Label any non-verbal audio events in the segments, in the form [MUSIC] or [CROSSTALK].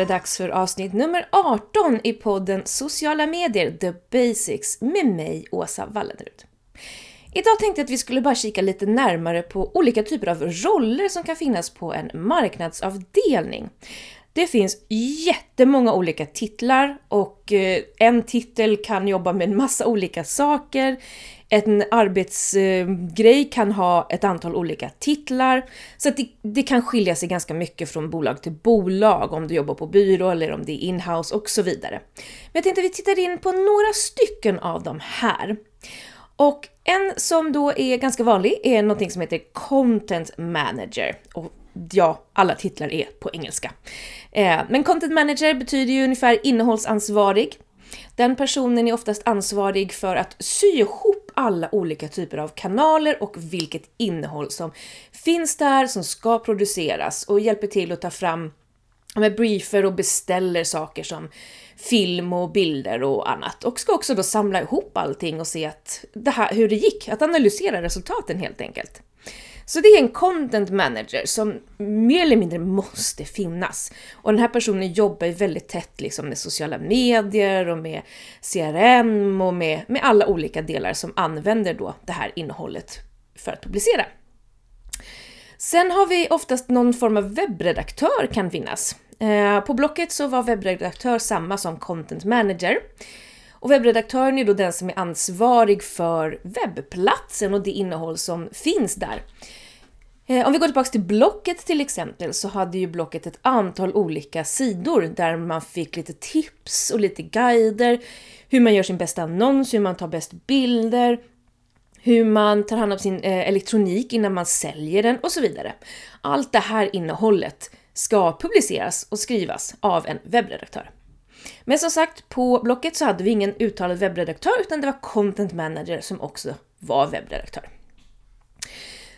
det dags för avsnitt nummer 18 i podden Sociala medier, the basics med mig, Åsa Wallenrud. Idag tänkte jag att vi skulle bara kika lite närmare på olika typer av roller som kan finnas på en marknadsavdelning. Det finns jättemånga olika titlar och eh, en titel kan jobba med en massa olika saker. En arbetsgrej kan ha ett antal olika titlar. Så det, det, kan skilja sig ganska mycket från bolag till bolag, om du jobbar på byrå eller om det är inhouse och så vidare. Men jag tänkte att vi tittar in på några stycken av de här. Och en som då är ganska vanlig är någonting som heter Content Manager. Och ja, alla titlar är på engelska. Eh, men Content Manager betyder ju ungefär innehållsansvarig. Den personen är oftast ansvarig för att sy ihop alla olika typer av kanaler och vilket innehåll som finns där, som ska produceras och hjälper till att ta fram med briefer och beställer saker som film och bilder och annat. Och ska också då samla ihop allting och se att det här, hur det gick, att analysera resultaten helt enkelt. Så det är en content manager som mer eller mindre måste finnas. Och den här personen jobbar ju väldigt tätt liksom med sociala medier och med CRM och med, med alla olika delar som använder då det här innehållet för att publicera. Sen har vi oftast någon form av webbredaktör kan finnas. Eh, på Blocket så var webbredaktör samma som content manager. Och webbredaktören är då den som är ansvarig för webbplatsen och det innehåll som finns där. Eh, om vi går tillbaka till Blocket till exempel så hade ju Blocket ett antal olika sidor där man fick lite tips och lite guider, hur man gör sin bästa annons, hur man tar bäst bilder, hur man tar hand om sin eh, elektronik innan man säljer den och så vidare. Allt det här innehållet ska publiceras och skrivas av en webbredaktör. Men som sagt, på Blocket så hade vi ingen uttalad webbredaktör utan det var content manager som också var webbredaktör.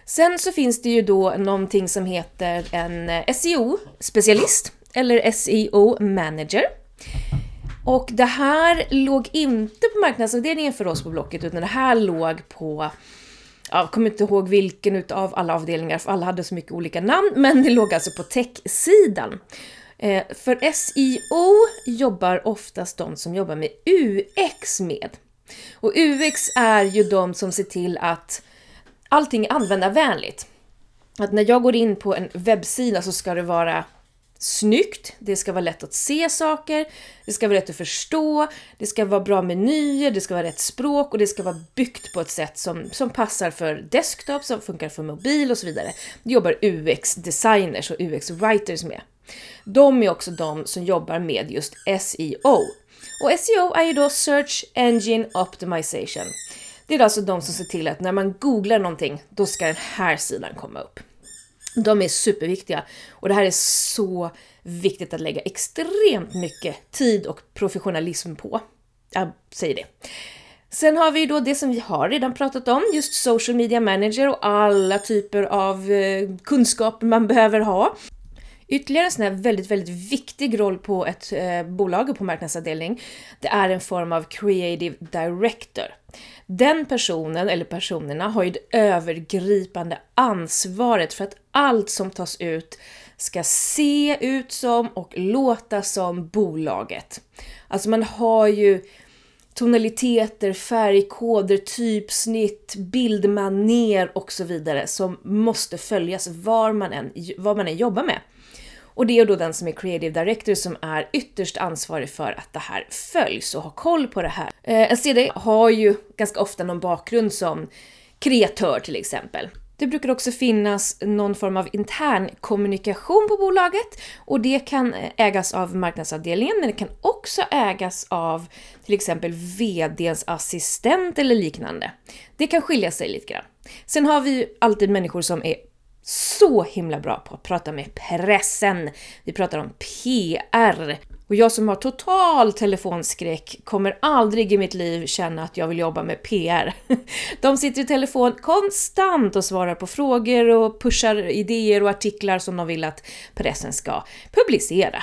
Sen så finns det ju då någonting som heter en eh, SEO-specialist eller SEO manager. Och det här låg inte på marknadsavdelningen för oss på Blocket utan det här låg på jag kommer inte ihåg vilken utav alla avdelningar, för alla hade så mycket olika namn, men det låg alltså på tech-sidan. Eh, för SEO jobbar oftast de som jobbar med UX med. Och UX är ju de som ser till att allting är användarvänligt. Att när jag går in på en webbsida så ska det vara snyggt, det ska vara lätt att se saker, det ska vara lätt att förstå, det ska vara bra menyer, det ska vara rätt språk och det ska vara byggt på ett sätt som, som passar för desktop, som funkar för mobil och så vidare. Det jobbar UX-designers och UX-writers med. De är också de som jobbar med just SEO. Och SEO är ju då Search Engine Optimization. Det är alltså de som ser till att när man googlar någonting, då ska den här sidan komma upp. De är superviktiga och det här är så viktigt att lägga extremt mycket tid och professionalism på. Jag säger det. Sen har vi då det som vi har redan pratat om, just social media manager och alla typer av kunskaper kunskap man behöver ha. Ytterligare en sån här väldigt, väldigt viktig roll på ett eh, bolag och på marknadsavdelning, det är en form av creative director. Den personen, eller personerna, har ju det övergripande ansvaret för att allt som tas ut ska se ut som och låta som bolaget. Alltså man har ju tonaliteter, färgkoder, typsnitt, bildmaner och så vidare som måste följas var man än, vad man än jobbar med. Och det är då den som är creative director som är ytterst ansvarig för att det här följs och har koll på det här. Eh, en CD har ju ganska ofta någon bakgrund som kreatör till exempel. Det brukar också finnas någon form av intern kommunikation på bolaget och det kan eh, ägas av marknadsavdelningen men det kan också ägas av till exempel VDns assistent eller liknande. Det kan skilja sig lite grann. Sen har vi alltid människor som är så himla bra på att prata med pressen. Vi pratar om PR. Och jag som har total telefonskräck kommer aldrig i mitt liv känna att jag vill jobba med PR. [LAUGHS] De sitter i telefon konstant och svarar på frågor och pushar idéer och artiklar som de vill att pressen ska publicera.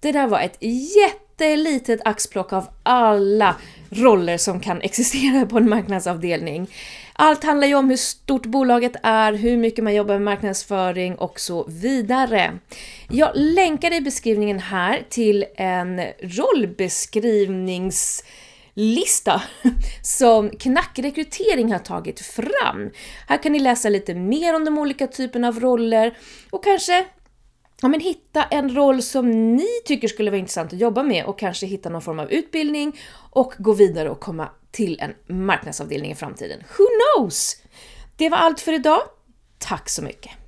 Det där var ett jättelitet axplock av alla roller som kan existera på en marknadsavdelning. Allt handlar ju om hur stort bolaget är, hur mycket man jobbar med marknadsföring och så vidare. Jag länkar i beskrivningen här till en rollbeskrivnings lista [LAUGHS] som Knackrekrytering har tagit fram. Här kan ni läsa lite mer om de olika typerna av roller och kanske ja, men hitta en roll som ni tycker skulle vara intressant att jobba med och kanske hitta någon form av utbildning och gå vidare och komma till en marknadsavdelning i framtiden. Who knows? Det var allt för idag. Tack så mycket!